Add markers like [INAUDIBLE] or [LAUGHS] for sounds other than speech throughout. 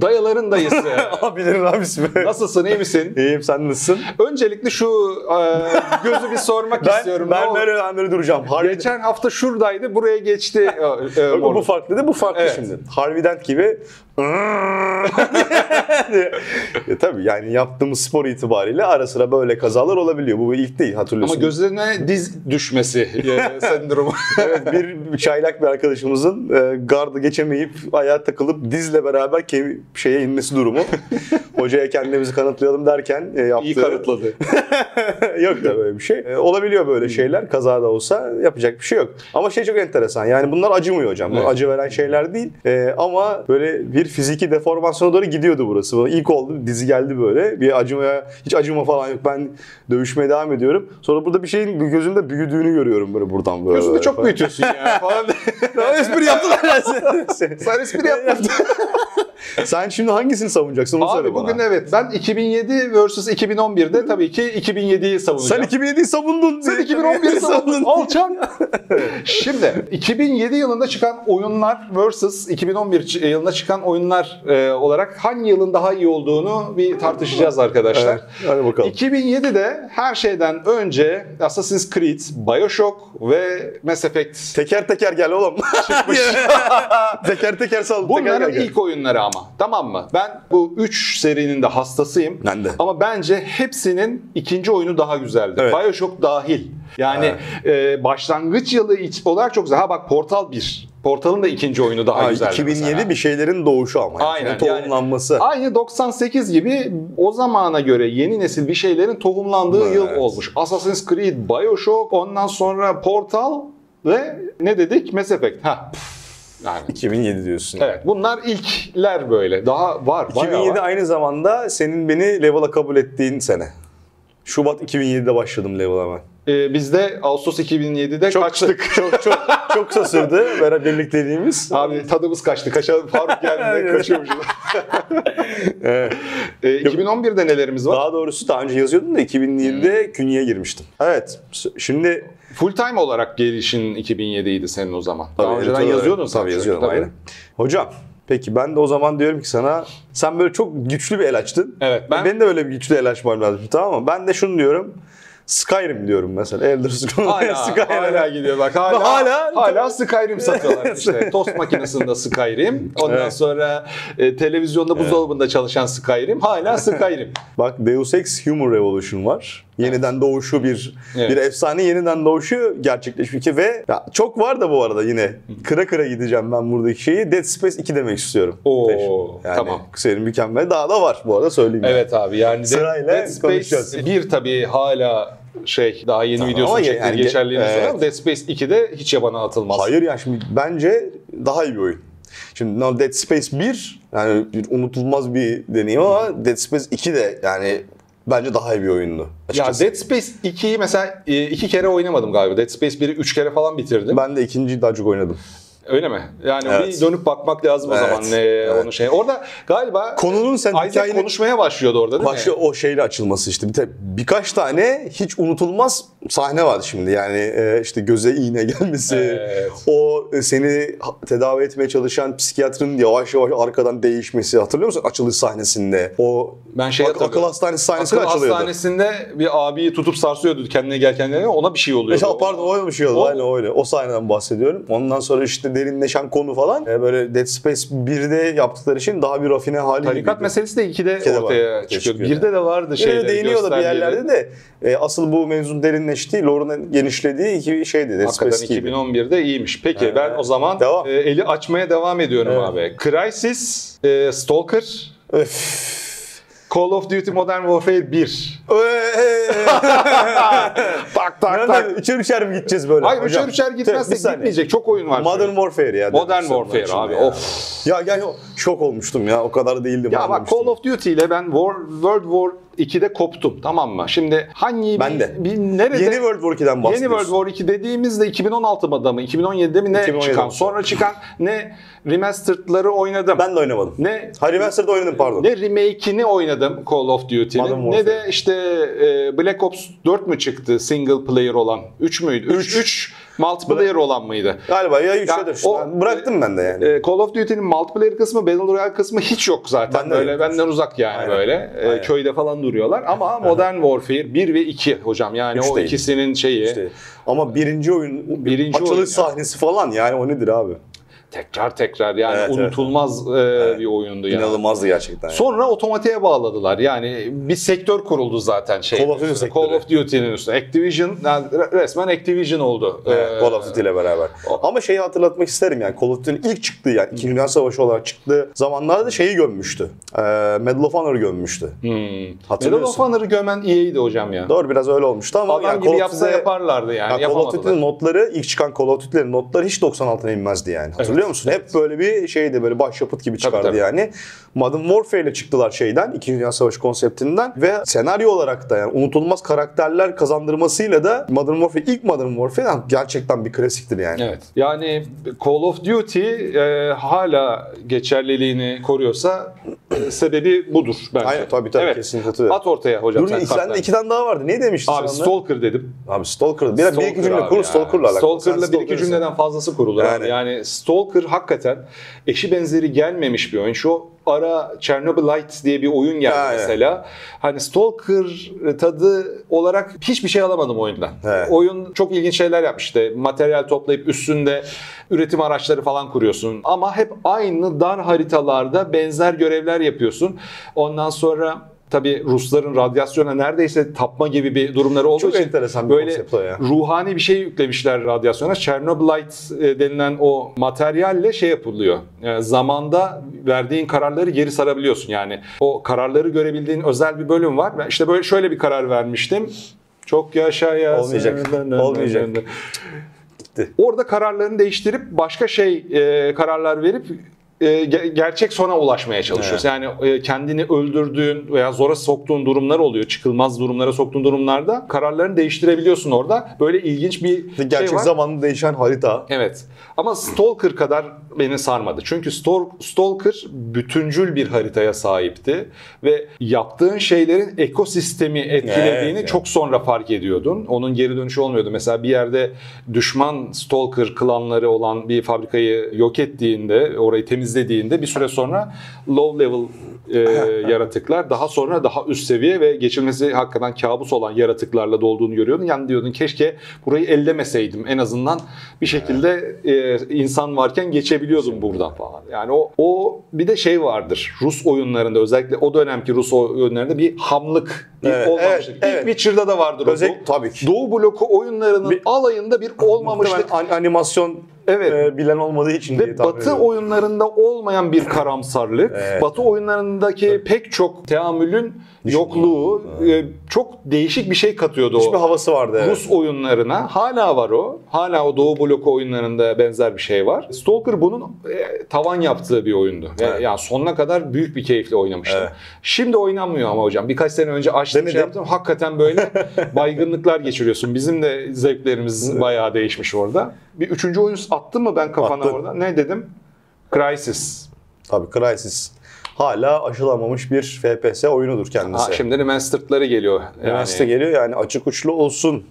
Dayaların dayısı. [LAUGHS] Abilerin abisi be. Nasılsın iyi misin? İyiyim sen nasılsın? Öncelikle şu e, gözü bir sormak [LAUGHS] Ben, istiyorum. ben oldu? böyle, ben böyle duracağım. Harbi, Geçen hafta şuradaydı buraya geçti. [LAUGHS] E, e, bu, Morgan. farklıydı bu farklı Evet. şimdi. Harvey Dent gibi ya, [LAUGHS] tabii yani yaptığımız spor itibariyle ara sıra böyle kazalar olabiliyor. Bu ilk değil hatırlıyorsun. Ama gözlerine diz düşmesi e, [LAUGHS] sendromu. evet, bir çaylak bir arkadaşımızın e, gardı geçemeyip ayağa takılıp dizle beraber kemi- şeye inmesi durumu. [LAUGHS] Hocaya kendimizi kanıtlayalım derken e, yaptığı... İyi kanıtladı. yok da böyle bir şey. E, olabiliyor böyle şeyler. Kaza da olsa yapacak bir şey yok. Ama şey çok enteresan. Yani bunlar acımıyor hocam. Evet. Acı veren şeyler değil. E, ama böyle bir fiziki deformasyona doğru gidiyordu burası. Bana İlk oldu. Dizi geldi böyle. Bir acımaya, hiç acıma falan yok. Ben dövüşmeye devam ediyorum. Sonra burada bir şeyin gözümde büyüdüğünü görüyorum böyle buradan böyle. Gözünü çok büyütüyorsun ya falan. [LAUGHS] Ya espri yaptılar. Sen espri yaptın. [LAUGHS] [LAUGHS] Sen şimdi hangisini savunacaksın onu söyle Abi bana. bugün evet ben 2007 vs 2011'de tabii ki 2007'yi Sen savunacağım. 2007'yi savundun. Sen 2011'i [LAUGHS] savundun. Alçak. [LAUGHS] Şimdi 2007 yılında çıkan oyunlar vs 2011 ç- yılında çıkan oyunlar e, olarak hangi yılın daha iyi olduğunu bir tartışacağız arkadaşlar. Evet, hadi bakalım. 2007'de her şeyden önce Assassin's Creed, BioShock ve Mass Effect Teker teker gel oğlum. Çıkmış. teker teker sal. teker Bunların gel. ilk oyunları ama. Tamam mı? Ben bu 3 serinin de hastasıyım. Ben de. Ama bence hepsinin ikinci oyunu daha güzeldi. Evet. Bioshock dahil. Yani e, başlangıç yılı olarak çok güzel. Ha bak Portal 1. Portal'ın da ikinci oyunu daha Aa, güzeldi 2007 mesela. bir şeylerin doğuşu ama. yani. Aynen, Tohumlanması. Aynı 98 gibi o zamana göre yeni nesil bir şeylerin tohumlandığı Evet. yıl olmuş. Assassin's Creed, Bioshock, ondan sonra Portal ve ne dedik? Mass Effect. Ha. Yani 2007 diyorsun. Evet bunlar ilkler böyle. Daha var. bayağı 2007 var. aynı zamanda senin beni level'a kabul ettiğin sene. Şubat 2007'de başladım level'a ben. Ee, biz de Ağustos 2007'de kaçtık. [LAUGHS] çok çok çok kısa sürdü beraber birlikteliğimiz. Abi tadımız kaçtı. Kaça, Faruk geldiğinde [LAUGHS] Aynen. kaçıyormuşuz. [LAUGHS] Evet. Ee, 2011'de nelerimiz var? Daha doğrusu daha önce yazıyordum da 2007'de künyeye girmiştim. Evet. Şimdi Full time olarak gelişin 2007'ydi senin o zaman. Daha Tabii, önceden yazıyordun. Tabii yazıyordum aynen. Hocam peki ben de o zaman diyorum ki sana sen böyle çok güçlü bir el açtın. Evet, ben- Benim de öyle bir güçlü el açmam lazım tamam mı? Ben de şunu diyorum. Skyrim diyorum mesela. Elder Scrolls. Hala, [LAUGHS] Skyrim. hala gidiyor bak hala Hala- hala, Skyrim satıyorlar işte. [LAUGHS] Tost makinesinde Skyrim. Ondan Evet. sonra e, televizyonda buzdolabında çalışan Skyrim. Hala Skyrim. [LAUGHS] Bak Deus Ex Human Revolution var. Yeniden doğuşu bir Evet. bir efsane yeniden doğuşu gerçekleşmiş ki ve ya çok var da bu arada yine kıra kıra gideceğim ben buradaki şeyi. Dead Space 2 demek istiyorum. Oo, Yani tamam. Senin mükemmel. Daha da var bu arada söyleyeyim. yani. Evet abi yani Sırayla Dead Space konuşacağız. 1 tabii hala şey daha yeni Tamam videosu ama çekti yani- geçerliğini evet. ama Dead Space 2'de hiç yabana atılmaz. Hayır yani şimdi bence daha iyi bir oyun. Şimdi no, Dead Space 1 yani bir unutulmaz bir deneyim ama Dead Space 2 de yani bence daha iyi bir oyundu. Ya Açıkçası. Dead Space 2'yi mesela e, iki kere oynamadım galiba. Dead Space 1'i üç kere falan bitirdim. ben de ikinciyi daha çok oynadım. Öyle mi? Yani Evet. bir dönüp bakmak lazım o Evet, zaman ne evet. onun şey. Orada galiba Konunun sen Isaac hikayenin- konuşmaya başlıyordu orada değil Başka mi? o şeyle açılması işte. Bir birkaç tane hiç unutulmaz sahne var şimdi. Yani e, işte göze iğne gelmesi, Evet. o e, seni tedavi etmeye çalışan psikiyatrın yavaş yavaş arkadan değişmesi. Hatırlıyor musun açılış sahnesinde? O Ben şey ak- akıl hastanesi sahnesi Akıl açılıyordu. hastanesinde bir abiyi tutup sarsıyordu kendine gelken kendine ona bir şey oluyordu. [LAUGHS] Ya pardon öyle bir şey oldu. O- Aynen öyle. O sahneden bahsediyorum. Ondan sonra işte derinleşen konu falan. e, böyle Dead Space 1'de yaptıkları için daha bir rafine hali Tarikat meselesi de 2'de İkide var. ortaya Ortaya çıkıyor. çıkıyor. Birde de vardı Yine şeyler. de değiniyor da bir yerlerde de e, asıl bu mevzun derinleştiği, lore'un genişlediği iki şeydi. Dead Hakikaten Space 2'ydi. 2011'de iyiymiş. Peki Evet. ben o zaman Devam. e, eli açmaya devam ediyorum Evet. abi. Crysis, e, Stalker, Öf. Call of Duty Modern Warfare 1. [LAUGHS] tak tak Nereden tak. üçer üçer mi gideceğiz böyle? Hayır hocam? üçer üçer gitmezsek gitmeyecek. Çok oyun var. Modern şöyle. Warfare ya. Modern Warfare abi, Ya. of. Ya yani şok olmuştum ya. O kadar değildim. Ya bak. Call of Duty ile ben War, World War 2'de koptum tamam mı? Şimdi hangi Ben bir, de. bir nerede Yeni World War 2'den Yeni bahsediyorsun. World War 2 dediğimizde 2016'da mı 2017'de mi ne 2017'de. çıkan? Sonra çıkan ne remastered'ları oynadım. Ben de oynamadım. ne Ha Remastered'da oynadım pardon. ne remake'ini oynadım Call of Duty'nin ne de işte e, Black Ops 4 mü çıktı single player olan? 3 müydü? 3 3 Multiplayer olan mıydı? Galiba ya 3 Ya ya 4. o- Bıraktım ben de yani. Ee, Call of Duty'nin multiplayer kısmı, Battle Royale kısmı hiç yok zaten. Ben de böyle benden uzak yani Aynen. böyle. Ee, Aynen. köyde falan duruyorlar. Ama Modern Warfare 1 ve 2 hocam. Yani Üç o değil. ikisinin şeyi. İşte. Ama birinci oyun, Birinci açılış oyun ya. sahnesi falan yani o nedir abi? Tekrar tekrar yani Evet, evet. unutulmaz e, bir oyundu yani. İnanılmazdı gerçekten. yani. Sonra otomatiğe bağladılar. Yani bir sektör kuruldu zaten şey. Call of Duty sektörü. Call of Duty'nin üstüne. Activision yani resmen Activision oldu. Evet, Ee, Call of Duty ile beraber. o- Ama şeyi hatırlatmak isterim yani Call of Duty'nin ilk çıktığı yani 2. Dünya Savaşı olarak çıktığı zamanlarda şeyi gömmüştü. Ee, Medal of Honor'ı gömmüştü. Hmm. Medal Hatırlıyorsun. of Honor'ı gömen EA'ydi hocam ya. Doğru biraz öyle olmuştu ama Adam yani gibi Call yapsa yaparlardı yani. Ya Call of. Duty'nin notları ilk çıkan Call of Duty'lerin notları hiç 96'na inmezdi yani. Hatırlıyor musun? Hep böyle bir şeydi böyle başyapıt gibi çıkardı tabii. yani. Modern Warfare ile çıktılar şeyden 2. Dünya Savaşı konseptinden ve senaryo olarak da yani unutulmaz karakterler kazandırmasıyla da Modern Warfare ilk Modern Warfare yani gerçekten bir klasiktir yani. Evet. Yani Call of Duty e, hala geçerliliğini koruyorsa e, sebebi budur bence. Aynen tabii tabii Evet. kesinlikle katılıyorum. At ortaya hocam Dur sen sende kartları. iki tane daha vardı. Ne demiştin Abi sen? Stalker dedim. Abi Stalker. Bir, bir iki Stalker cümle kur. Stalker'la alakalı. Stalker'la bir iki cümleden fazlası kurulur Yani. yani. yani Stalker hakikaten eşi benzeri gelmemiş bir oyun. Şu ara Chernobylite diye bir oyun geldi Aynen. mesela. Hani Stalker tadı olarak hiçbir şey alamadım oyundan. Evet. Oyun çok ilginç şeyler yapmış işte. Materyal toplayıp üstünde üretim araçları falan kuruyorsun. Ama hep aynı dar haritalarda benzer görevler yapıyorsun. Ondan sonra Tabii Rusların radyasyona neredeyse tapma gibi bir durumları olduğu Çok için enteresan bir böyle ya. ruhani bir şey yüklemişler radyasyona. Chernobylite denilen o materyalle şey yapılıyor. E, zamanda verdiğin kararları geri sarabiliyorsun. Yani o kararları görebildiğin özel bir bölüm var. Ben işte böyle şöyle bir karar vermiştim. Çok yaşa ya. Olmayacak. Olmayacak. Gitti. Orada kararlarını değiştirip başka şey e, kararlar verip gerçek sona ulaşmaya çalışıyorsun. Yani e, kendini öldürdüğün veya zora soktuğun durumlar oluyor. Çıkılmaz durumlara soktuğun durumlarda kararlarını değiştirebiliyorsun orada. Böyle ilginç bir Gerçek şey var. zamanlı değişen harita. Evet. Ama Stalker kadar beni sarmadı. Çünkü Stalker bütüncül bir haritaya sahipti ve yaptığın şeylerin ekosistemi etkilediğini Evet. çok sonra fark ediyordun. Onun geri dönüşü olmuyordu. Mesela bir yerde düşman Stalker klanları olan bir fabrikayı yok ettiğinde, orayı temizlediğinde bir süre sonra low level e, [LAUGHS] yaratıklar daha sonra daha üst seviye ve geçilmesi hakikaten kabus olan yaratıklarla dolduğunu görüyordun. Yani diyordun keşke burayı ellemeseydim. En azından bir şekilde e, insan varken geçebiliyordum buradan falan. Yani o o bir de şey vardır. Rus oyunlarında özellikle o dönemki Rus oyunlarında bir hamlık bir Evet, olmamışlık. evet, İlk evet. Witcher'da da vardır o. Özellikle- Doğu- tabii ki. Doğu bloku oyunlarının Bir- alayında bir olmamışlık. An- animasyon Evet. e, bilen olmadığı için diye Ve tahmin Batı ediyorum. oyunlarında olmayan bir karamsarlık, Evet. Batı oyunlarındaki pek çok teamülün yokluğu e, çok değişik bir şey katıyordu Hiçbir o. havası vardı. evet. Rus oyunlarına hala var o. Hala o Doğu bloku oyunlarında benzer bir şey var. Stalker bunun e, tavan yaptığı bir oyundu. Ve Evet. Yani sonuna kadar büyük bir keyifle oynamıştım. Evet. Şimdi oynanmıyor ama hocam. Birkaç sene önce açtım Denedim. şey yaptım. Hakikaten böyle [LAUGHS] baygınlıklar geçiriyorsun. Bizim de zevklerimiz bayağı değişmiş orada. Bir üçüncü oyun attın mı ben kafana Attım. orada? Ne dedim? Crysis. Tabii Crysis. Hala aşılamamış bir FPS oyunudur kendisi. Ha, şimdi remastered'ları geliyor. Yani, Üniversite geliyor yani açık uçlu olsun.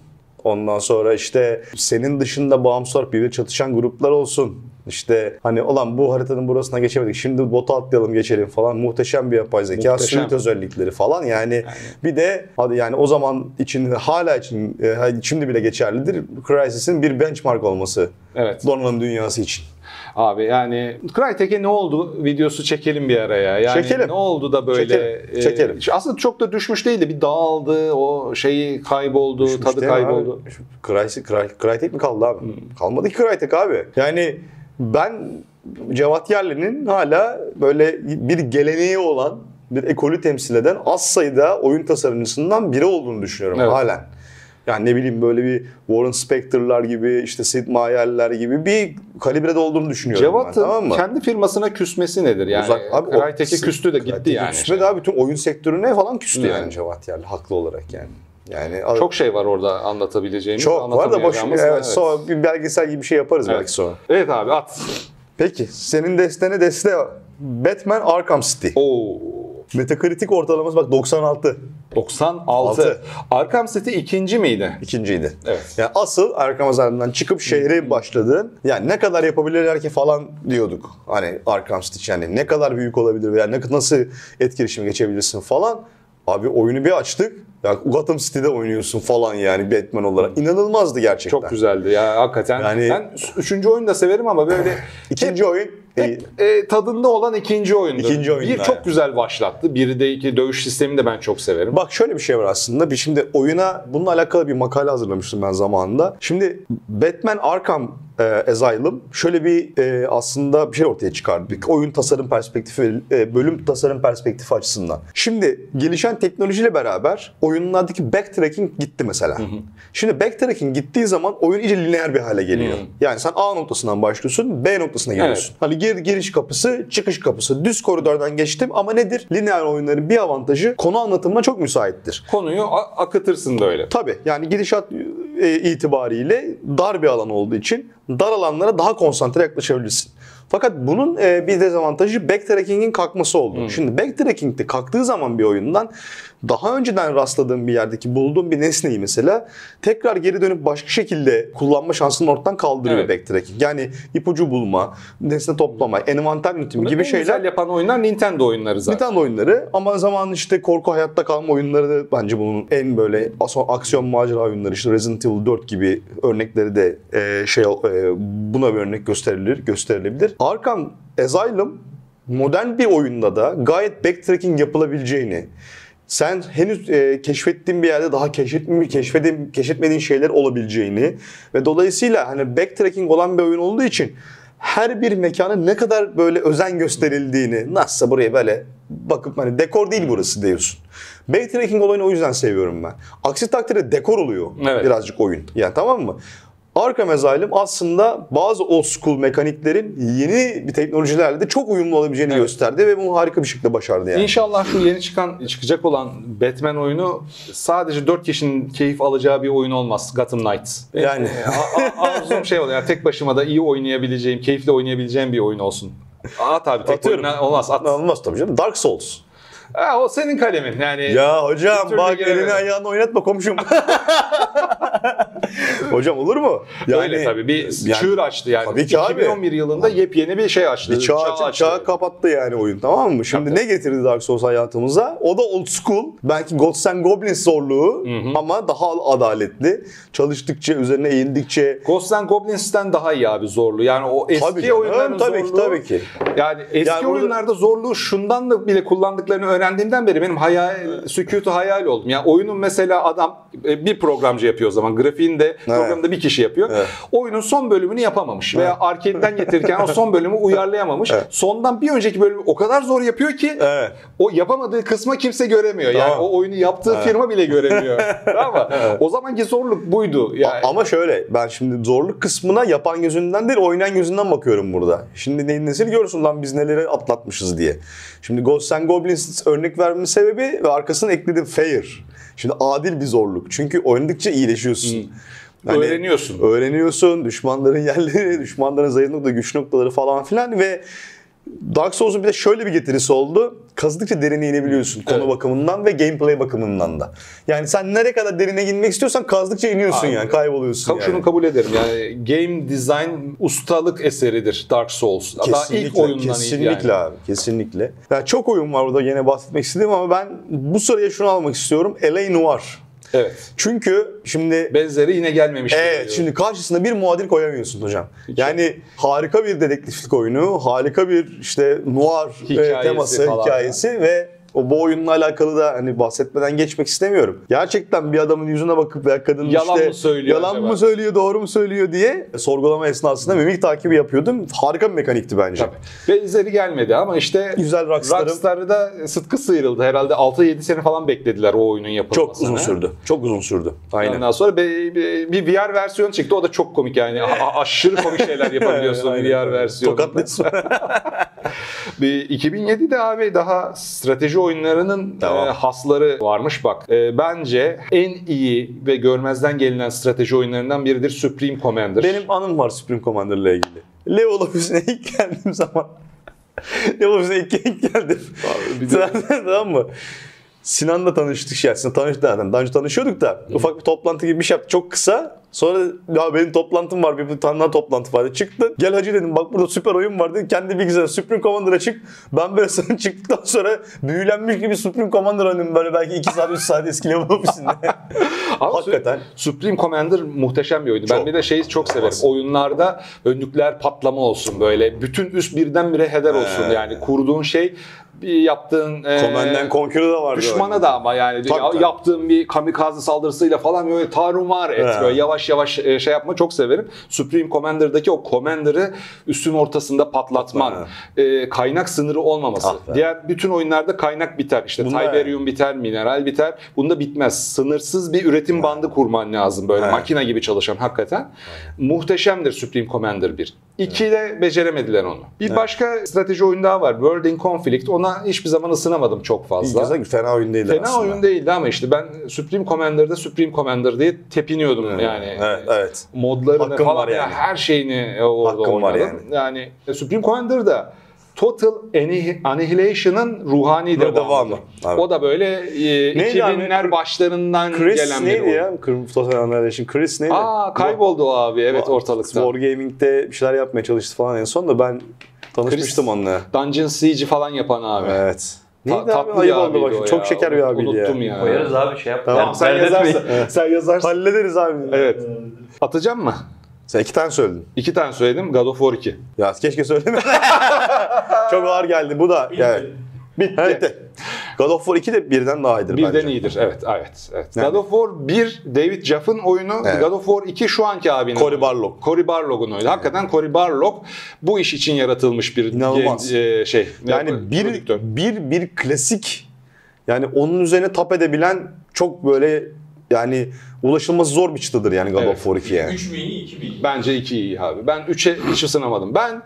Ondan sonra işte senin dışında bağımsız olarak birbirine çatışan gruplar olsun. İşte hani olan bu haritanın burasına geçemedik. Şimdi bota atlayalım geçelim falan. Muhteşem bir yapay zeka. Suite özellikleri falan. Yani, bir de hadi yani o zaman için hala için e, şimdi bile geçerlidir. Crysis'in bir benchmark olması. Evet. Donanım dünyası için. Abi yani Crytek'e ne oldu videosu çekelim bir araya. Yani Çekelim. ne oldu da böyle Çekelim, çekelim. e, aslında çok da düşmüş değildi. Bir dağıldı, o şeyi kayboldu, Düşmüş tadı kayboldu. Crytek, Cry- Crytek mi kaldı abi? Kalmadı ki Crytek abi. Yani ben Cevat Yerli'nin hala böyle bir geleneği olan bir ekolü temsil eden az sayıda oyun tasarımcısından biri olduğunu düşünüyorum Evet. halen. Yani ne bileyim böyle bir Warren Spector'lar gibi işte Sid Meier'ler gibi bir kalibrede olduğunu düşünüyorum ben Cevat'ın tamam mı? kendi firmasına küsmesi nedir? Yani Uzak- abi o- Crytek'e küstü de gitti yani. Küsmedi abi bütün oyun sektörüne falan küstü Yani. yani Cevat Yerli haklı olarak yani. Yani Çok şey var orada anlatabileceğimiz. çok var da boş. Evet, Evet. Sonra bir belgesel gibi bir şey yaparız Evet. belki sonra. Evet abi at. Peki senin destene deste Batman Arkham City. Oo. Metacritic ortalaması bak 96. 96. Altı. Arkham City ikinci miydi? İkinciydi. Evet. Yani asıl Arkham Asylum'dan çıkıp şehre başladığın yani ne kadar yapabilirler ki falan diyorduk. Hani Arkham City yani ne kadar büyük olabilir veya ne nasıl etkileşime geçebilirsin falan. Abi oyunu bir açtık. Ya Gotham City'de oynuyorsun falan yani Batman olarak. İnanılmazdı gerçekten. Çok güzeldi ya hakikaten. Yani- ben üçüncü oyunu da severim ama böyle [LAUGHS] İkinci oyun e, tadında olan ikinci oyundu. İkinci oyundu, Bir çok güzel başlattı. Biri de iki dövüş sistemini de ben çok severim. Bak şöyle bir şey var aslında. Bir şimdi oyuna bununla alakalı bir makale hazırlamıştım ben zamanında. Şimdi Batman Arkham e, Asylum şöyle bir e, aslında bir şey ortaya çıkardı. Bir oyun tasarım perspektifi, e, bölüm tasarım perspektifi açısından. Şimdi gelişen teknolojiyle beraber oyunlardaki backtracking gitti mesela. Şimdi backtracking gittiği zaman oyun iyice lineer bir hale geliyor. Yani sen A noktasından başlıyorsun, B noktasına geliyorsun. Hani gir, giriş kapısı, çıkış kapısı, düz koridordan geçtim ama nedir? Lineer oyunların bir avantajı konu anlatımına çok müsaittir. Konuyu akıtırsın böyle. Tabii yani gidişat e, itibariyle dar bir alan olduğu için dar alanlara daha konsantre yaklaşabilirsin. Fakat bunun e, bir dezavantajı backtracking'in kalkması oldu. Şimdi backtracking'de kalktığı zaman bir oyundan daha önceden rastladığım bir yerdeki bulduğum bir nesneyi mesela tekrar geri dönüp başka şekilde kullanma şansını ortadan kaldırıyor Evet. backtracking. Yani ipucu bulma, nesne toplama, envanter yönetimi gibi en şeyler güzel yapan oyunlar Nintendo oyunları zaten. Nintendo oyunları ama zaman işte korku hayatta kalma oyunları da bence bunun en böyle aksiyon macera oyunları işte Resident Evil 4 gibi örnekleri de e, şey e, buna bir örnek gösterilir gösterilebilir. Arkham Asylum modern bir oyunda da gayet backtracking yapılabileceğini sen henüz e, keşfettiğin bir yerde daha keşfetmediğin, keşfedin, keşfetmediğin şeyler olabileceğini ve dolayısıyla hani backtracking olan bir oyun olduğu için her bir mekanın ne kadar böyle özen gösterildiğini nasılsa buraya böyle bakıp hani dekor değil burası diyorsun. Backtracking olayını o yüzden seviyorum ben. Aksi takdirde dekor oluyor Evet. birazcık oyun. Yani tamam mı? Arkham Asylum aslında bazı old school mekaniklerin yeni bir teknolojilerle de çok uyumlu olabileceğini Evet. gösterdi ve bunu harika bir şekilde başardı yani. İnşallah şu yeni çıkan çıkacak olan Batman oyunu sadece 4 kişinin keyif alacağı bir oyun olmaz. Gotham Knights. Yani. E, arzum şey oluyor. Yani tek başıma da iyi oynayabileceğim, keyifle oynayabileceğim bir oyun olsun. At abi tek oyundan olmaz. At. Olmaz tabii canım. Dark Souls. Ha, o senin kalemin. Yani Ya hocam bak elini ayağını oynatma komşum. [LAUGHS] [LAUGHS] hocam olur mu? öyle tabii bir yani- çığır açtı yani. Tabii ki abi. 2011 yılında yepyeni bir şey açtı. Bir çağ, Çağ çağ, açtı. kapattı yani oyun tamam mı? Şimdi Tabii. ne getirdi Dark Souls hayatımıza? O da old school. Belki Ghosts and Goblins zorluğu ama daha adaletli. Çalıştıkça, üzerine eğildikçe Ghosts and Goblins'ten daha iyi abi zorluğu. Yani o eski Tabii canım, oyunların tabii ki, zorluğu. tabii ki. Yani eski Yani oyunlarda zorluğu şundan da bile kullandıklarını öğrendiğimden beri benim hayal, sükutu hayal oldum. Yani oyunun mesela adam e, bir programcı yapıyor o zaman. Grafiğini de programda bir kişi yapıyor. Evet. Oyunun son bölümünü yapamamış. Veya arcade'den getirirken o son bölümü uyarlayamamış. Sondan bir önceki bölümü o kadar zor yapıyor ki Evet. o yapamadığı kısma kimse göremiyor. Yani Tamam. o oyunu yaptığı firma bile göremiyor. [LAUGHS] tamam mı? O zamanki zorluk buydu. Yani Ama şöyle ben şimdi zorluk kısmına yapan gözünden değil oynayan gözünden bakıyorum burada. Şimdi ne, nesini görürsün lan biz neleri atlatmışız diye. Şimdi Ghosts and Goblins örnek vermemin sebebi ve arkasına ekledim fair. Şimdi adil bir zorluk. Çünkü oynadıkça iyileşiyorsun. Hani öğreniyorsun. Öğreniyorsun düşmanların yerleri, [LAUGHS] düşmanların zayıf nokta, güç noktaları falan filan ve Dark Souls'un bir de şöyle bir getirisi oldu. Kazıdıkça derine inebiliyorsun konu Evet. bakımından ve gameplay bakımından da. Yani sen nereye kadar derine inmek istiyorsan kazdıkça iniyorsun Aynen. yani kayboluyorsun Ka- yani. Şunu kabul ederim yani game design ustalık eseridir Dark Souls. Daha ilk oyundan kesinlikle yani. abi, kesinlikle. Yani çok oyun var burada yine bahsetmek istedim ama ben bu sıraya şunu almak istiyorum. L.A. Noir. Evet. Çünkü şimdi Benzeri yine gelmemiş. Evet şimdi karşısına bir muadil koyamıyorsun hocam. Yani harika bir dedektiflik oyunu, harika bir işte noir e, Hikayesi teması, falan. hikayesi ve o bu oyunla alakalı da hani bahsetmeden geçmek istemiyorum. Gerçekten bir adamın yüzüne bakıp veya kadının Yalan işte mı söylüyor yalan acaba? mı söylüyor, doğru mu söylüyor diye sorgulama esnasında mimik takibi yapıyordum. Harika bir mekanikti bence. Tabii. Benzeri gelmedi ama işte Güzel Rockstar'ın- Rockstar'da sıtkı sıyrıldı. Herhalde 6-7 sene falan beklediler o oyunun yapılmasını. Çok uzun sürdü. Çok uzun sürdü. Aynen. Ondan sonra bir, VR versiyon çıktı. O da çok komik yani. A- aşırı komik şeyler [LAUGHS] yapabiliyorsun. VR versiyonunda. Tokatlıyorsun. [LAUGHS] Bir 2007'de abi daha strateji oyunlarının Tamam. e, hasları varmış bak. E, bence en iyi ve görmezden gelinen strateji oyunlarından biridir Supreme Commander. Benim anım var Supreme Commander ile ilgili. Level ofisine ilk geldiğim zaman [LAUGHS] Level ofisine ilk, ilk geldim. de- tamam mı? Sinan'la tanıştık ya. Sinan tanıştık zaten. Daha önce tanışıyorduk da. Ufak bir toplantı gibi bir şey yaptık. Çok kısa. Sonra ya benim toplantım var. Bir tane daha toplantı vardı. Çıktı. Gel hacı dedim. Bak burada süper oyun var dedi. Kendi bilgisayarı Supreme Commander'a çık. Ben böyle [LAUGHS] sana çıktıktan sonra büyülenmiş gibi Supreme Commander oynadım. Böyle belki 2 saat 3 saat eski ofisinde. [LAUGHS] Ama Hakikaten. Su- Supreme Commander muhteşem bir oyundu. Ben bir de şeyi çok severim. Oyunlarda nükleer patlama olsun böyle. Bütün üst birdenbire heder olsun. Yani kurduğun şey bir yaptığın e, Command and Conquer'da da vardı. düşmana öyle. da ama yani Tabii, ya- tabii. yaptığın bir kamikaze saldırısıyla falan böyle tarumar et. He. Böyle yavaş yavaş e, şey yapma çok severim. Supreme Commander'daki o Commander'ı üstün ortasında patlatman. e, kaynak sınırı olmaması. Ah. Diğer bütün oyunlarda kaynak biter. İşte Bunda Tiberium biter, mineral biter. Bunda bitmez. Sınırsız bir üretim bandı kurman lazım böyle He. makine gibi çalışan hakikaten. Muhteşemdir Supreme Commander 1. 2 de beceremediler onu. Bir başka strateji oyun daha var. World in Conflict. Ona hiçbir zaman ısınamadım çok fazla. Güzel, fena oyun değildi Fena aslında. oyun değildi ama işte ben Supreme Commander'da Supreme Commander diye tepiniyordum yani. Evet, evet. Modlarını Hakkın falan var ya yani. her şeyini orada Hakkın var oynadım. Yani. Supreme Commander'da Total Anni- Annihilation'ın ruhani Devamı. devamı. Evet. O da böyle e, Neydi 2000'ler abi? başlarından Chris gelen bir neydi ya? Total Annihilation. Chris neydi? Aa kayboldu o abi evet ortalıkta. Wargaming'de bir şeyler yapmaya çalıştı falan en son da ben tanışmıştım Chris- onunla. Dungeon Siege falan yapan abi. Evet. Ta- Neydi abi? tatlı bir Ayıp oldu bak. Çok şeker bir abiydi Unuttum ya. ya. Koyarız abi şey yap. Tamam, Sen yazarsın. Sen yazarsın. Hallederiz abi. Evet. Atacağım mı? Sen iki tane söyledin. İki tane söyledim. God of War 2. Ya keşke söyleme. [LAUGHS] Çok ağır geldi bu da. Yani. Bitti. Bitti. God of War 2 de birden daha iyidir Birden bence. iyidir. Evet, evet. evet. Yani- God of War 1 David Jaff'ın oyunu. Evet. God of War 2 şu anki abinin. Cory. Barlog. Cory Barlog'un oyunu. Hakikaten Cory Barlog bu iş için yaratılmış bir İnanılmaz. e, şey. Yani bir, prodüktör. bir, bir klasik yani onun üzerine tap edebilen çok böyle yani ulaşılması zor bir çıtadır yani God Evet. of War 2 yani. 3 mü iyi 2 mi iyi? Bence 2 iyi abi. Ben 3'e hiç ısınamadım. Ben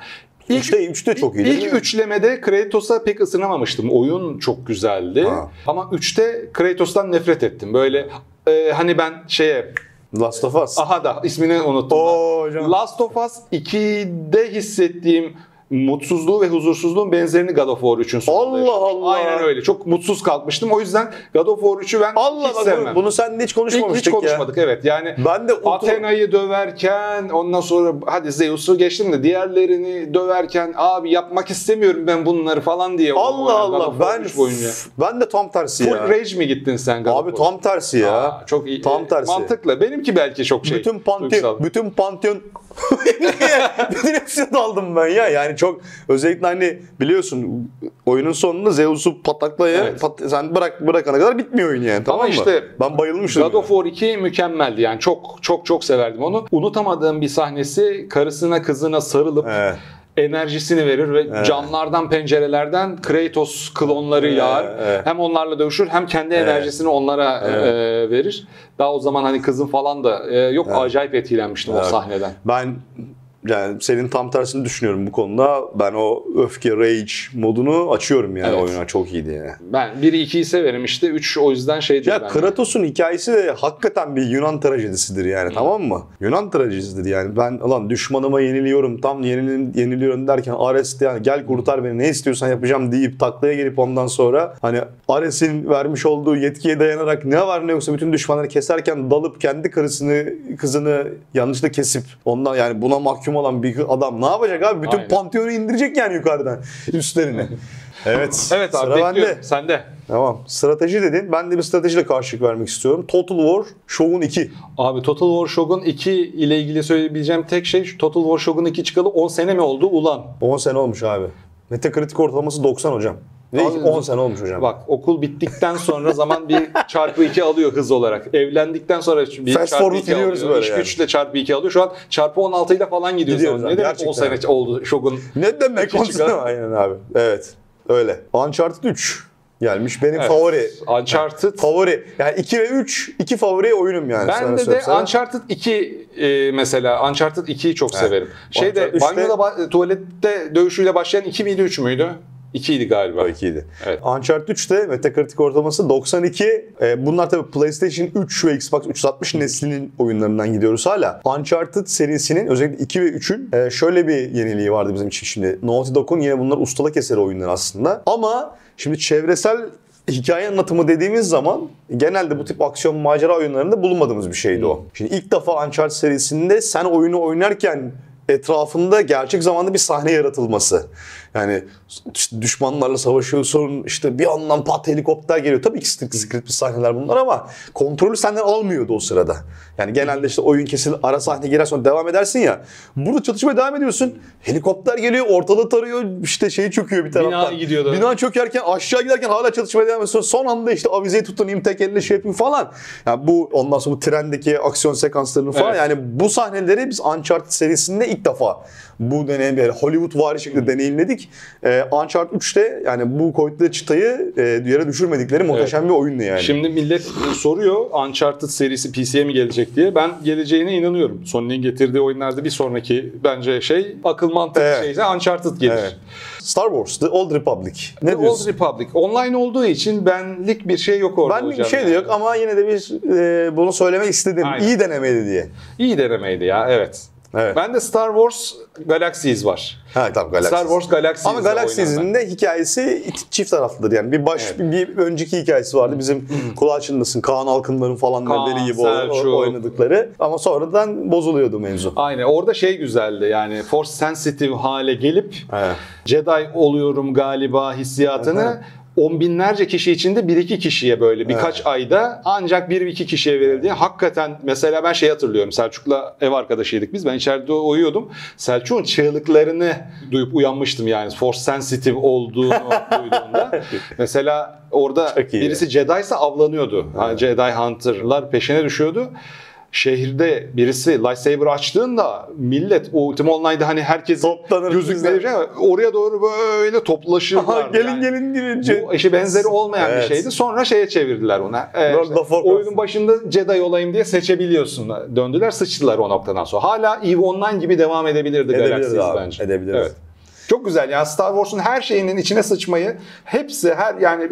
ilk 3'te, 3'te çok iyi değil İlk üçlemede Kratos'a pek ısınamamıştım. Oyun çok güzeldi. Ha. Ama 3'te Kratos'tan nefret ettim. Böyle e, hani ben şeye Last of Us. aha da ismini unuttum. Oo hocam. Last of Us 2'de hissettiğim mutsuzluğu ve huzursuzluğun benzerini God of War 3'ün sonunda Allah. Allah. Aynen öyle. Çok mutsuz kalkmıştım. O yüzden God of War 3'ü ben Allah hiç bak sevmem. bunu seninle hiç konuşmamıştık hiç konuşmadık evet. Yani Ben de Athena'yı döverken ondan sonra hadi Zeus'u geçtim de diğerlerini döverken abi yapmak istemiyorum ben bunları falan diye. Allah God Allah ben boyunca. ben de tam tersi Full ya. rage mi gittin sen God Abi tam tersi ya. Aa, çok iyi. Tam E, tersi. Mantıklı. Benimki belki çok şey. bütün pantheon, bütün pantheon [LAUGHS] bütün hepsine daldım ben ya. Yani çok özellikle hani biliyorsun oyunun sonunda Zeus'u pataklaya Evet. pat- sen bırak bırakana kadar bitmiyor oyun yani tamam mı? işte ben bayılmıştım. God of War 2 mükemmeldi yani çok çok çok severdim onu. Unutamadığım bir sahnesi karısına kızına sarılıp Evet. enerjisini verir ve Evet. camlardan pencerelerden Kratos klonları Evet, yağar. evet. Hem onlarla dövüşür hem kendi Evet. enerjisini onlara Evet. e, verir. Daha o zaman hani kızın falan da e, yok Evet. acayip etkilenmiştim o Evet. sahneden. Ben yani senin tam tersini düşünüyorum bu konuda. Ben o öfke, rage modunu açıyorum yani Evet. oyuna. Çok iyiydi yani. Ben 1'i 2'yi severim işte 3 o yüzden şeydir Ya bende. Kratos'un hikayesi de hakikaten bir Yunan trajedisidir yani tamam mı? Yunan trajedisidir yani. Ben ulan düşmanıma yeniliyorum tam yenil, yeniliyorum derken Ares de yani gel kurtar beni ne istiyorsan yapacağım deyip taklaya gelip ondan sonra hani Ares'in vermiş olduğu yetkiye dayanarak ne var ne yoksa bütün düşmanları keserken dalıp kendi karısını kızını yanlışlıkla kesip ondan yani buna mahkum olan bir adam ne yapacak abi? Bütün Aynen. panteonu indirecek yani yukarıdan üstlerine. Evet. Evet abi sıra bekliyorum. bende. Sende. Tamam. Strateji dedin. Ben de bir stratejiyle karşılık vermek istiyorum. Total War Shogun 2. Abi Total War Shogun 2 ile ilgili söyleyebileceğim tek şey şu Total War Shogun 2 çıkalı 10 sene mi oldu ulan? 10 sene olmuş abi. Metacritic ortalaması 90 hocam. Ve Abi, 10 sene olmuş hocam. Bak okul bittikten sonra zaman bir çarpı 2 alıyor hız olarak. Evlendikten sonra bir Fast çarpı forward 2 gidiyoruz alıyor. böyle İş yani. güçle çarpı 2 alıyor. Şu an çarpı 16 ile falan gidiyor Gidiyoruz abi, Ne demek 10 gerçekten. sene oldu Shogun? ne demek İki 10 çıkar. sene? Aynen abi. Evet. Öyle. Uncharted 3 gelmiş. Benim Evet. favori. Uncharted. Favori. Yani 2 ve 3 iki favori oyunum yani. sana Ben de de söylesem. Uncharted 2 e, mesela Uncharted 2'yi çok Evet. severim. Şeyde banyoda ba- tuvalette dövüşüyle başlayan 2 miydi 3 müydü? 2 idi galiba. Tabii kiydi. Evet. Uncharted 3'te Metacritic ortalaması 92. Ee, bunlar tabii PlayStation 3 ve Xbox 360 neslinin oyunlarından gidiyoruz hala. Uncharted serisinin özellikle 2 ve 3'ün e, şöyle bir yeniliği vardı bizim için şimdi. Naughty Dog'un yine bunlar ustalık eseri oyunlar aslında. Ama şimdi çevresel hikaye anlatımı dediğimiz zaman genelde bu tip aksiyon macera oyunlarında bulunmadığımız bir şeydi o. Şimdi ilk defa Uncharted serisinde sen oyunu oynarken etrafında gerçek zamanda bir sahne yaratılması. Yani işte düşmanlarla savaşıyorsun, işte bir anlam pat helikopter geliyor. Tabii ki script, script sahneler bunlar ama kontrolü senden almıyordu o sırada. Yani genelde işte oyun kesil, ara sahne girer sonra devam edersin ya. Burada çatışmaya devam ediyorsun. Helikopter geliyor, ortalığı tarıyor, işte şeyi çöküyor bir taraftan. Bina gidiyordu. Bina çökerken aşağı giderken hala çatışmaya devam ediyorsun. Son anda işte avizeyi tutunayım tek elle şey yapayım falan. Yani bu ondan sonra bu trendeki aksiyon sekanslarını falan Evet. yani bu sahneleri biz Uncharted serisinde ilk defa bu deneyim bir Hollywood vari şekilde deneyimledik. Ee, Uncharted 3'te yani bu koydukları çıtayı e, yere düşürmedikleri muhteşem bir oyundu yani. Şimdi millet soruyor Uncharted serisi PC'ye mi gelecek diye. Ben geleceğine inanıyorum. Sony'nin getirdiği oyunlarda bir sonraki bence şey akıl mantık Evet. şeyse Uncharted gelir. Evet. Star Wars, The Old Republic. Ne The diyorsun? Old Republic. Online olduğu için benlik bir şey yok orada Ben bir şey de yani. yok ama yine de bir e, bunu söylemek istedim. Aynen. İyi denemeydi diye. İyi denemeydi ya evet. Evet. Ben de Star Wars Galaxies var. Ha tamam Galaxy. Star Wars Galaxies Ama Galaxies'in de hikayesi çift taraflıdır yani. Bir baş Evet. bir önceki hikayesi vardı. Bizim kulağı çınlasın Kaan Alkınların falan Kaan, gibi Selçuk. oynadıkları. Ama sonradan bozuluyordu mevzu. Aynen orada şey güzeldi yani force sensitive hale gelip Evet. Jedi oluyorum galiba hissiyatını on binlerce kişi içinde bir iki kişiye böyle birkaç ayda ancak bir iki kişiye verildi. Hakikaten mesela ben şey hatırlıyorum Selçuk'la ev arkadaşıydık biz ben içeride uyuyordum. Selçuk'un çığlıklarını duyup uyanmıştım yani force sensitive olduğunu [LAUGHS] duyduğumda. mesela orada birisi Jedi ise avlanıyordu. Ha, Jedi Hunter'lar peşine düşüyordu. Şehirde birisi lightsaber açtığında millet o Ultima Online'da hani herkes Toplanır gözükmeye bizler. oraya doğru böyle toplaşırlar. Aha, gelin gelin girince. Bu eşi benzeri olmayan Evet. bir şeydi. Sonra şeye çevirdiler ona. Ee, Lord işte oyunun başında Jedi olayım diye seçebiliyorsun. Döndüler sıçtılar o noktadan sonra. Hala EVE Online gibi devam edebilirdi Edebiliriz Galaxies abi, bence. edebiliriz. Evet. Çok güzel yani Star Wars'un her şeyinin içine sıçmayı hepsi her yani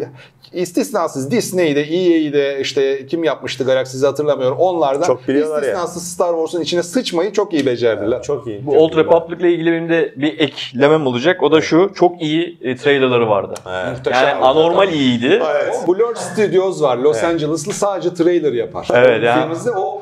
istisnasız Disney'de, EA'de işte kim yapmıştı Galaxies'i hatırlamıyorum. Onlardan Çok biliyorlar ya. istisnasız Star Wars'un içine sıçmayı çok iyi becerdiler. Çok iyi. Bu çok Old iyi. Republic ile ilgili benim de bir eklemem olacak. O da şu. Çok iyi e, trailerları vardı. Evet. Muhteşem. Yani anormal iyiydi. Evet. O Blur Studios var. Los Angeles'lı sadece trailer yapar. Evet ya. Filmimizde o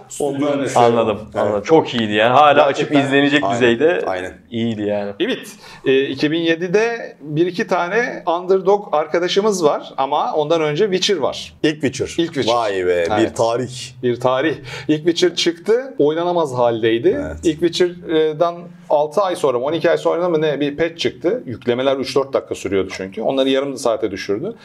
eseri. Anladım. Anladım. Çok iyiydi yani. Hala açıp Gerçekten- izlenecek Aynen, düzeyde aynen. iyiydi yani. Evet. e, 2007'de bir iki tane underdog arkadaşımız var ama ondan önce Witcher var. İlk Witcher. İlk Witcher. Vay be Evet. bir tarih. Bir tarih. İlk Witcher çıktı. Oynanamaz haldeydi. Evet. İlk Witcher'dan 6 ay sonra mı 12 ay sonra mı ne bir patch çıktı. Yüklemeler 3-4 dakika sürüyordu çünkü. Onları yarım saate düşürdü.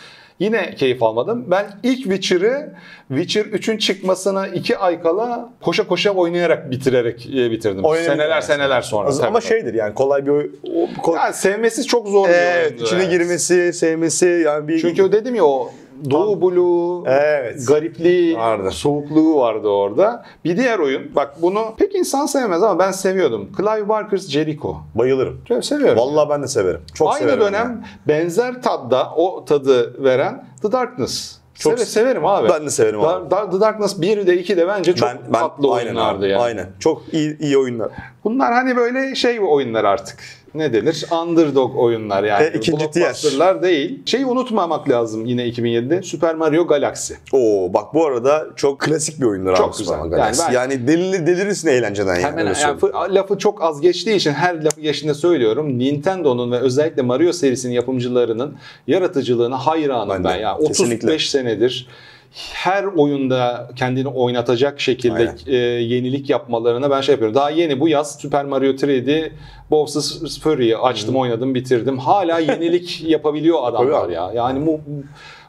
Yine keyif almadım. Ben ilk Witcher'ı Witcher 3'ün çıkmasına 2 ay kala koşa koşa oynayarak bitirerek e, bitirdim. Oynayarak. seneler seneler sonra. Ama tabii. şeydir yani kolay bir oy- o- kol- Yani sevmesi çok zor bir Evet, oyundu. içine evet. girmesi, sevmesi yani bir Çünkü dedim ya o Doğu Blue, Evet. garipliği, Vardı. soğukluğu vardı orada. Bir diğer oyun, bak bunu pek insan sevmez ama ben seviyordum. Clive Barker's Jericho. bayılırım. Çok seviyorum. Vallahi ben de severim. Çok Aynı severim. dönem benzer tadda o tadı veren The Darkness. Çok- Seve- severim abi. Ben de severim abi. Da- The Darkness 1 de 2 de bence çok Ben, ben tatlı aynen oyunlardı abi, yani. Aynen. Çok iyi iyi oyunlar. Bunlar hani böyle şey oyunlar artık. Ne denir? Underdog oyunlar yani. E, ikinci tier. Değil. Şeyi unutmamak lazım yine 2007'de. Super Mario Galaxy. Oo bak bu arada çok klasik bir oyundur Çok abi güzel. Super Galaxy. Yani Yani, ben- delirir, delirirsin eğlenceden yani. Hemen yani lafı çok az geçtiği için her lafı geçtiğinde söylüyorum. Nintendo'nun ve özellikle Mario serisinin yapımcılarının yaratıcılığına hayranım Ben ben, de, ya. kesinlikle. 35 senedir her oyunda kendini oynatacak şekilde Aynen. e, yenilik yapmalarına ben şey yapıyorum. Daha yeni bu yaz Super Mario 3D Bowser's Fury'yi açtım, oynadım, bitirdim. Hala yenilik [LAUGHS] yapabiliyor adamlar ya. Yani bu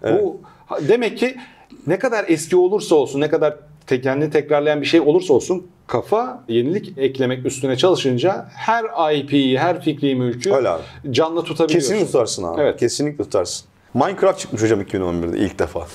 bu demek ki ne kadar eski olursa olsun, ne kadar kendini tekrarlayan bir şey olursa olsun kafa yenilik eklemek üstüne çalışınca her IP'yi, her fikri mülkü Öyle abi. canlı tutabiliyorsun. Kesinlikle tutarsın abi. Evet. Kesinlikle tutarsın. Minecraft çıkmış hocam 2011'de ilk defa. [LAUGHS]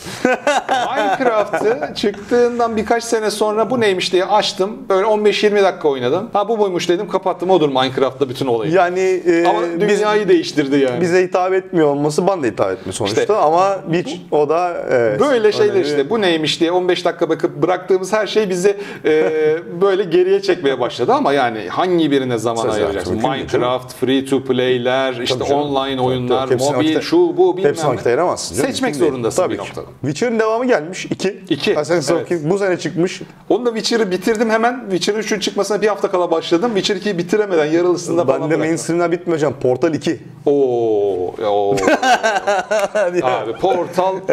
Minecraft'ı çıktığından birkaç sene sonra bu neymiş diye açtım. Böyle 15-20 dakika oynadım. Ha bu buymuş dedim kapattım. Odur Minecraft'ta bütün olayı. Yani e, Ama biz, dünyayı değiştirdi yani. bize hitap etmiyor olması bana da hitap etmiyor sonuçta İşte- ama bir o da evet, Böyle şeyler önemli. işte bu neymiş diye 15 dakika bakıp bıraktığımız her şey bizi e, [LAUGHS] böyle geriye çekmeye başladı ama yani hangi birine zaman Söz ayıracaksın? Minecraft, free to play'ler, işte online oyunlar, tabii. Mobil, şu bu bilmem vakit ayıramazsın. canım. Seçmek Mümkün zorundasın Tabii bir ki. noktada. Witcher'ın devamı gelmiş. 2. İki, Assassin's evet. Creed bu sene çıkmış. Onu da Witcher'ı bitirdim hemen. Witcher 3'ün çıkmasına bir hafta kala başladım. Witcher 2'yi bitiremeden yarılısında falan Ben de bıraktım. mainstream'den bitmiyor hocam. Portal 2. Oo, oo. [LAUGHS] Abi Portal 2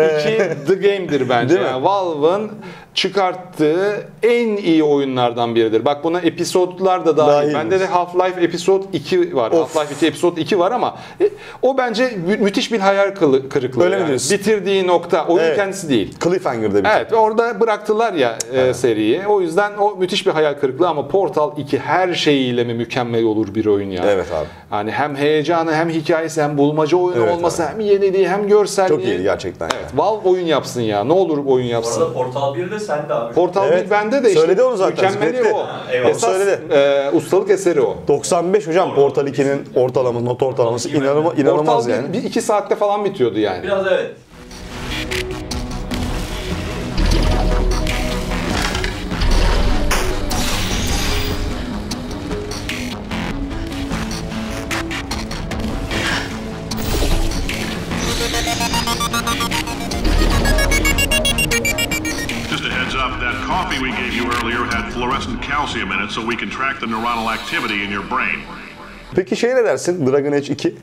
The Game'dir bence. Değil mi? Yani Valve'ın çıkarttığı en iyi oyunlardan biridir. Bak buna episodlar da dahil. Dahilmiş. Bende de Half-Life Episode 2 var. Of. Half-Life 2 Episode 2 var ama e, o bence mü- müthiş bir hayal kılı- kırıklığı. Öyle mi yani. diyorsun? Bitirdiği nokta oyun Evet. kendisi değil. Cliffhanger'da bir Evet orada bıraktılar ya e, seriyi. O yüzden o müthiş bir hayal kırıklığı ama Portal 2 her şeyiyle mi mükemmel olur bir oyun ya. Evet abi. Yani hem heyecanı hem hikayesi hem bulmaca oyunu Evet olması abi. hem yeniliği hem görselliği. Çok iyiydi gerçekten. Evet Valve oyun yapsın ya. Ne olur oyun Bu yapsın. arada Portal 1 de sende abi. Portal Evet. 1 bende de işte. Söyledi onu zaten, Mükemmeli o. eyvallah. Esas Söyledi. e, ustalık eseri o. 95 hocam Portal 2'nin ortalaması, not ortalaması inanılmaz, inanılmaz Portal yani. bir, bir iki saatte falan bitiyordu yani. Biraz evet. So we can track the neuronal activity in your brain. Peki şey ne dersin? Dragon Age 2.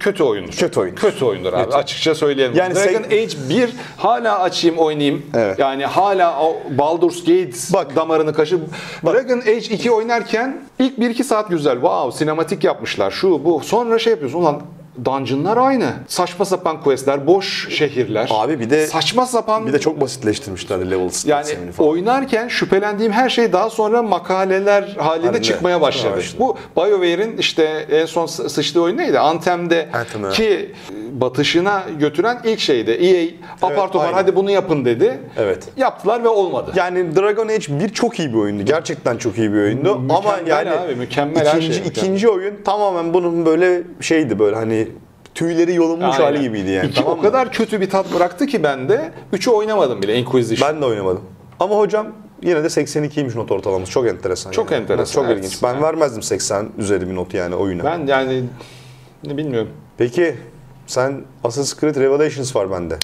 Kötü oyundur. Kötü oyundur. Kötü oyundur abi. Açıkça söyleyelim. Yani Dragon sek- Age 1 hala açayım oynayayım. Evet. Yani hala o Baldur's Gate Bak. damarını kaşı. Dragon Age 2 oynarken ilk 1-2 saat güzel. Wow sinematik yapmışlar. Şu bu. Sonra şey yapıyorsun. Ulan dungeonlar aynı. Saçma sapan questler, boş şehirler. Abi bir de- saçma sapan Bir de çok basitleştirmişler level yani falan. oynarken şüphelendiğim her şey daha sonra makaleler halinde Halinde çıkmaya başladı. çıkmaya başladı. Bu BioWare'in işte en son sı- sıçtığı oyun neydi? Anthem'de Anthem, ki batışına götüren ilk şeydi. EA apar topar hadi bunu yapın dedi. Evet. Yaptılar ve olmadı. Yani Dragon Age 1 çok iyi bir oyundu. Gerçekten çok iyi bir oyundu. Ama Mükemmel yani abi, mükemmel her ikinci, şey mükemmel. ikinci oyun tamamen bunun böyle şeydi böyle hani tüyleri yolunmuş Aynen. hali gibiydi yani. İki tamam o kadar kötü bir tat bıraktı ki bende. Üçü oynamadım bile Inquisition. Ben de oynamadım. Ama hocam yine de 82'ymiş not ortalaması. Çok enteresan. Çok yani. enteresan, Çok evet. ilginç. Ben vermezdim 80 üzeri bir not yani oyuna. Ben yani ne bilmiyorum. Peki sen Assassin's Creed Revelations var bende.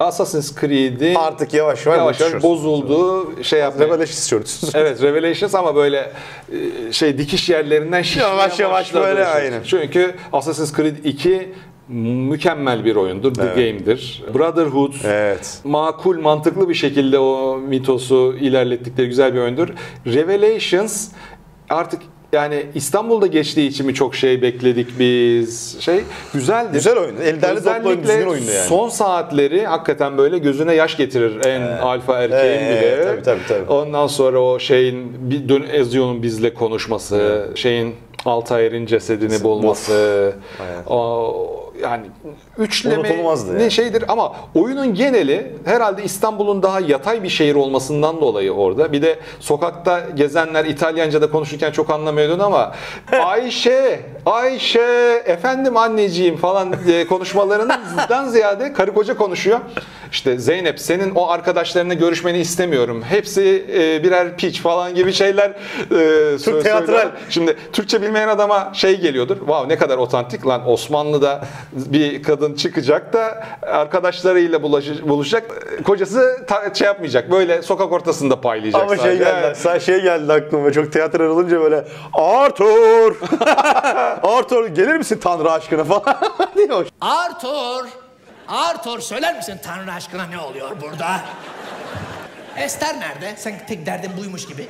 Assassin's Creed'i Artık yavaş yavaş, yavaş yavaş bozuldu. Şey yapmaya Revelations istiyoruz. [LAUGHS] Evet Revelations ama böyle e, şey dikiş yerlerinden Yavaş yavaş böyle, aynen. Çünkü Assassin's Creed 2 mükemmel bir oyundur. The Game'dir. Brotherhood evet. makul, mantıklı bir şekilde o mitosu ilerlettikleri güzel bir oyundur. Revelations artık yani İstanbul'da geçtiği için mi çok şey bekledik biz? Şey güzeldir. Güzel oyun. El derli toplu oyun, düzgün oyundu yani. son saatleri hakikaten böyle gözüne yaş getirir en alfa erkeğin Evet, bile. tabii, tabii, tabii. Ondan sonra o şeyin bir dön Ezio'nun bizle konuşması, şeyin Altair'in cesedini bulması. Aynen. O, yani üçleme ne yani. şeydir ama oyunun geneli herhalde İstanbul'un daha yatay bir şehir olmasından dolayı orada. Bir de sokakta gezenler İtalyanca'da konuşurken çok anlamıyordun ama [LAUGHS] Ayşe, Ayşe, efendim anneciğim falan konuşmalarından [LAUGHS] ziyade karı koca konuşuyor. İşte Zeynep senin o arkadaşlarına görüşmeni istemiyorum. Hepsi e, birer piç falan gibi şeyler e, sö- teatral. söylüyorlar. Şimdi Türkçe bilmeyen adama şey geliyordur. Wow ne kadar otantik lan Osmanlı'da bir kadın çıkacak da arkadaşlarıyla bulaş- buluşacak. Kocası ta- şey yapmayacak. Böyle sokak ortasında paylayacak. Ama şey sadece. geldi, sen şey geldi aklıma çok tiyatral olunca böyle Arthur! [LAUGHS] Arthur gelir misin Tanrı aşkına falan [LAUGHS] diyor. Arthur! Arthur söyler misin Tanrı aşkına ne oluyor burada? Ester nerede? Sen tek derdin buymuş gibi.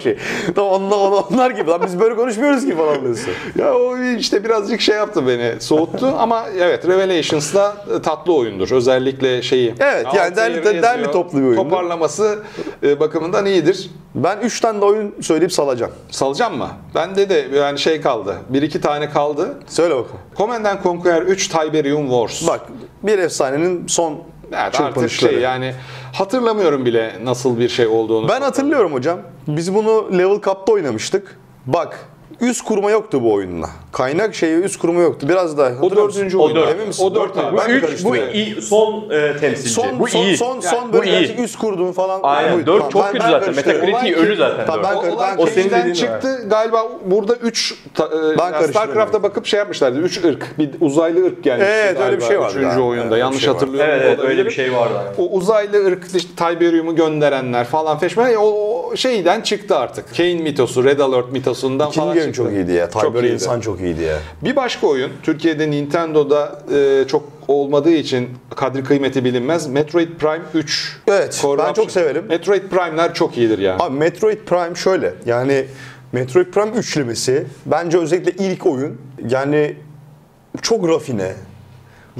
Şey, onlar, onlar, gibi lan biz böyle konuşmuyoruz ki falan diyorsun. Ya o işte birazcık şey yaptı beni, soğuttu ama evet Revelations'da tatlı oyundur. Özellikle şeyi. Evet, yani derli- yazıyor, derli toplu bir oyundur. Toparlaması e, bakımından iyidir. Ben 3 tane de oyun söyleyip salacağım. Salacağım mı? Bende de yani şey kaldı. Bir iki tane kaldı. Söyle bakalım. Command and Conquer 3 Tiberium Wars. Bak bir efsanenin son Evet, artık çırpınışları. şey yani hatırlamıyorum bile nasıl bir şey olduğunu. Ben hatırlıyorum hocam. Biz bunu Level Cup'ta oynamıştık. Bak üst kurma yoktu bu oyunla. Kaynak şeyi üst kurma yoktu. Biraz daha. O dördüncü O oyun. dört. Emin misin? O dört abi. Bu Ben üç, bu iyi, son e, temsilci. Son, bu son, iyi. son, son Yani böyle iyi. üst kurduğun falan. Aynen, buydu. dört Tamam, çok ben- kötü ben zaten. Olay ölü zaten Tamam, dört. ben, O, ben, o senin dediğin çıktı. Galiba burada 3 karıştırıyorum. StarCraft'a bakıp şey yapmışlardı. 3 ırk. Bir uzaylı ırk gelmişti Evet, öyle bir şey vardı Üçüncü oyunda. Yanlış şey hatırlıyorum. Evet, öyle bir şey vardı. O uzaylı ırk işte Tiberium'u gönderenler falan feşmen o, o şeyden çıktı artık. Kane mitosu, Red Alert mitosundan falan oyun çok iyiydi ya. Çok Tiberium iyiydi. insan çok iyiydi ya. Bir başka oyun Türkiye'de Nintendo'da e, çok olmadığı için kadri kıymeti bilinmez. Metroid Prime 3. Evet, ben çok severim. Metroid Prime'ler çok iyidir ya. Abi Metroid Prime şöyle yani Metroid Prime üçlemesi bence özellikle ilk oyun yani çok rafine.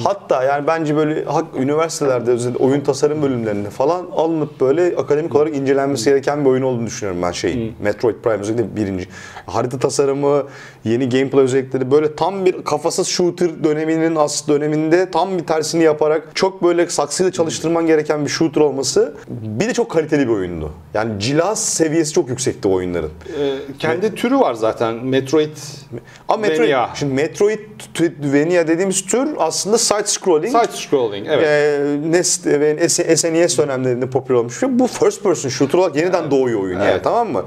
Hatta yani bence böyle hak, üniversitelerde özellikle oyun tasarım bölümlerinde falan alınıp böyle akademik olarak incelenmesi gereken bir oyun olduğunu düşünüyorum ben şey. Metroid Prime özellikle birinci. Harita tasarımı, yeni gameplay özellikleri böyle tam bir kafasız shooter döneminin as döneminde tam bir tersini yaparak çok böyle saksıyla çalıştırman gereken bir shooter olması bir de çok kaliteli bir oyundu. Yani cilaz seviyesi çok yüksekti oyunların. E, kendi türü var zaten. Metroid Ama Metroid, Vania. şimdi Metroidvania dediğimiz tür aslında side scrolling. Side scrolling evet. e, NES ve SNES dönemlerinde popüler olmuş. Bu first person shooter olarak yeniden doğuyor oyun yani Evet. tamam mı?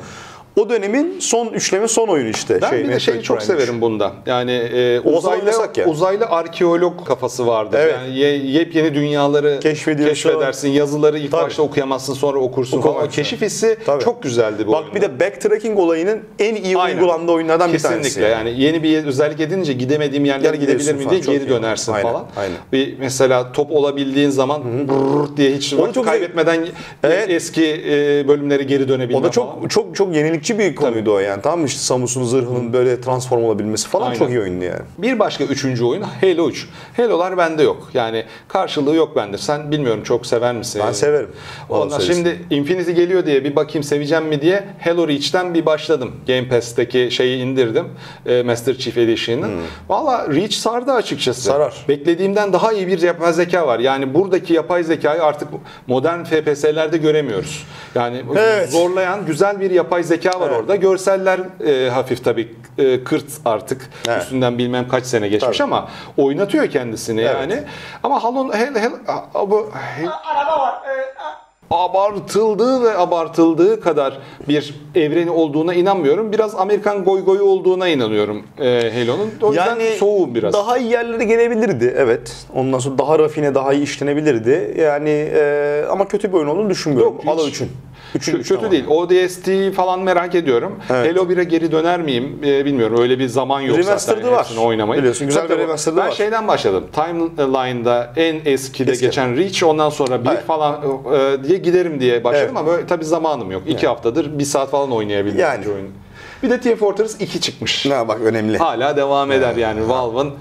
O dönemin son üçleme son oyunu işte. Ben şey, bir de şeyi çok severim bunda. Yani e, uzaylı, ya. uzaylı arkeolog kafası vardır. Evet. Yani ye- yepyeni dünyaları keşfedersin. Yazıları ilk Tabii. başta okuyamazsın sonra okursun falan. O keşif hissi Tabii. çok güzeldi bu Bak oyunda. bir de backtracking olayının en iyi Aynen. uygulandığı oyunlardan bir tanesi. Kesinlikle yani yeni bir özellik edince gidemediğim yerlere gidebilir miyim diye geri dönersin Aynen, falan. aynen. Bir mesela top olabildiğin zaman brrr diye hiç Onu çok- kaybetmeden Evet. eski e, bölümlere geri dönebilme O da çok falan. çok çok yenilikçi bir konuydu o yani. Tamam mı? İşte Samus'un zırhının böyle transform olabilmesi falan Aynen. çok iyi oyundu yani. Bir başka üçüncü oyun Halo 3. Halo'lar bende yok. Yani karşılığı yok bende. Sen bilmiyorum çok sever misin? Ben severim. Ondan şimdi Infinity geliyor diye bir bakayım seveceğim mi diye Halo Reach'ten bir başladım. Game Pass'teki şeyi indirdim. e, Master Chief Edition'ı. Valla Reach sardı açıkçası. Hmm. Sarar. Beklediğimden daha iyi bir yapay zeka var. Yani buradaki yapay zekayı artık modern FPS'lerde göremiyoruz. Yani Evet. zorlayan güzel bir yapay zeka var Evet. orada. Görseller e, hafif tabii e, kırt artık. Evet. Üstünden bilmem kaç sene geçmiş Tabii. ama oynatıyor kendisini Evet. yani. Ama Halo hel, hel, bu abartıldığı ve abartıldığı kadar bir evreni olduğuna inanmıyorum. Biraz Amerikan goy goyu olduğuna inanıyorum e, Halo'nun. O yüzden soğuğum biraz. Daha iyi yerlere gelebilirdi evet. Ondan sonra daha rafine, daha iyi işlenebilirdi. Yani e, ama kötü bir oyun olduğunu düşünmüyorum. Yok, Halo hiç. 3'ün. Kö- Üçün kötü tamam. değil. ODST falan merak ediyorum. Evet. Halo 1'e geri döner miyim e, bilmiyorum. Öyle bir zaman yok Remastered'ı zaten var. hepsini oynamayı. Biliyorsun, güzel Tabii bir remastered'ı Ben var. şeyden başladım. Timeline'da en eskide Eski. geçen Reach ondan sonra bir Evet. falan e, diye giderim diye başladım Evet. ama böyle, tabii zamanım yok. İki haftadır bir saat falan oynayabildim Yani. oyunu. Bir de Team Fortress 2 çıkmış. Ne bak önemli. Hala devam eder yani Valve'ın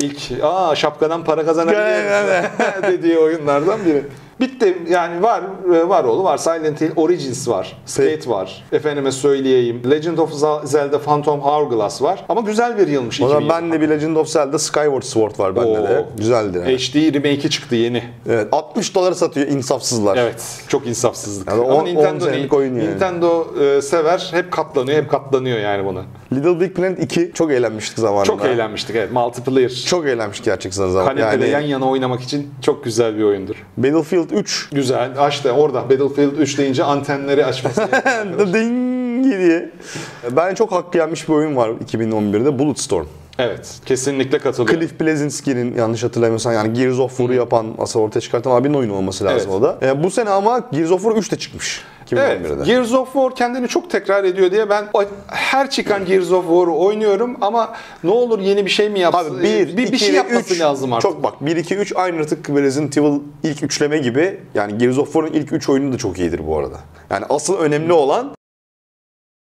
ilk aa şapkadan para kazanabiliriz [LAUGHS] dediği oyunlardan biri. Bitti yani var var oğlu var Silent Hill Origins var. Skate var. Efendime söyleyeyim. Legend of Zelda Phantom Hourglass var. Ama güzel bir yılmış O 2020. zaman ben de bir Legend of Zelda Skyward Sword var bende de. Oo. Güzeldi. Yani. HD remake'i çıktı yeni. Evet, 60 dolara satıyor insafsızlar. Evet. Çok insafsızlık. Yani Ama Nintendo, senelik oyun yani. Nintendo e, sever. Hep katlanıyor. Hep katlanıyor yani buna. Little Big Planet 2 çok eğlenmiştik zamanında. Çok eğlenmiştik. Evet. Multiplayer. Çok eğlenmiştik gerçekten zaman. Kanepede Yani yan yana oynamak için çok güzel bir oyundur. Battlefield 3 Güzel. Aç da orada Battlefield 3 deyince antenleri açması. [LAUGHS] ding diye. Ben çok hakkı yenmiş bir oyun var 2011'de Bulletstorm. evet. Kesinlikle katılıyorum. Cliff Blazinski'nin yanlış hatırlamıyorsam yani Gears of War'u yapan, asıl ortaya çıkartan abinin oyunu olması lazım Evet. o da. E, bu sene ama Gears of War 3 de çıkmış. 2011'de. Evet, Gears of War kendini çok tekrar ediyor diye ben her çıkan Gears of War'u oynuyorum ama ne olur yeni bir şey mi yapsın? Abi 1, bir, bir şey yapması lazım artık. Çok bak 1 2 3 aynı tıpkı Resident Evil ilk üçleme gibi. Yani Gears of War'un ilk 3 oyunu da çok iyidir bu arada. Yani asıl önemli olan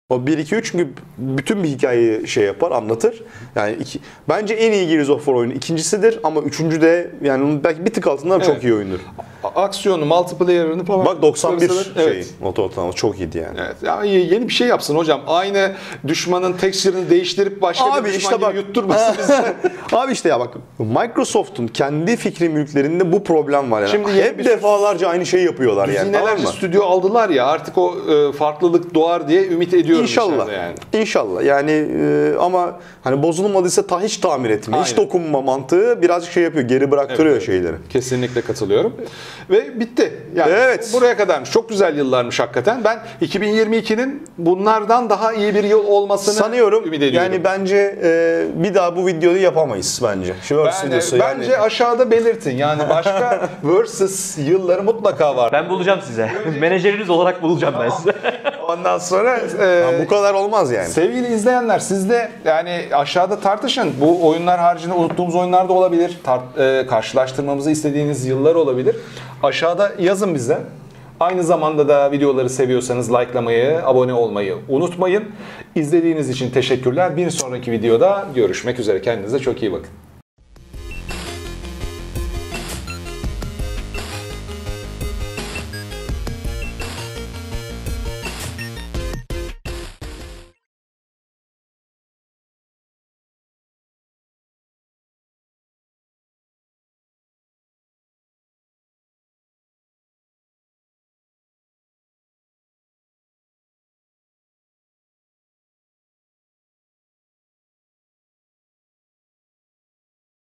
o 1 2 3 çünkü bütün bir hikayeyi şey yapar, anlatır. Yani iki, bence en iyi Gears of War oyunu ikincisidir ama üçüncü de yani belki bir tık altından çok Evet. iyi oyundur. Aksiyonu, multiplayer'ını falan. Bak 91 koysalar- şey. Evet. Not ortalaması çok iyiydi yani. Evet. Ya yeni bir şey yapsın hocam. Aynı düşmanın texture'ını değiştirip başka Abi bir düşman işte bak. yutturmasın. [LAUGHS] Abi işte ya bak Microsoft'un kendi fikri mülklerinde bu problem var yani. Şimdi hep bir- defalarca aynı şeyi yapıyorlar yani. Tamam mı? stüdyo aldılar ya artık o e, farklılık doğar diye ümit ediyorum. İnşallah. Yani. İnşallah. Yani e, ama hani bozulmadıysa ta hiç tamir etme, hiç Aynen. dokunma mantığı birazcık şey yapıyor, geri bıraktırıyor Evet, şeyleri. Kesinlikle katılıyorum. Ve bitti. Yani Evet. buraya kadarmış. Çok güzel yıllarmış hakikaten. Ben 2022'nin bunlardan daha iyi bir yıl olmasını Sanıyorum ümit ediyorum. yani bence e, bir daha bu videoyu yapamayız bence. Şu verse Yani videosu yani. bence aşağıda belirtin. Yani başka [LAUGHS] versus yılları mutlaka var. Ben bulacağım size. Menajeriniz olarak bulacağım ben size. Ondan sonra e, bu kadar olmaz yani. Sevgili izleyenler siz de yani aşağıda tartışın. Bu oyunlar haricinde unuttuğumuz oyunlar da olabilir. Tar- e, karşılaştırmamızı istediğiniz yıllar olabilir. Aşağıda yazın bize. Aynı zamanda da videoları seviyorsanız likelamayı, abone olmayı unutmayın. İzlediğiniz için teşekkürler. Bir sonraki videoda görüşmek üzere. Kendinize çok iyi bakın.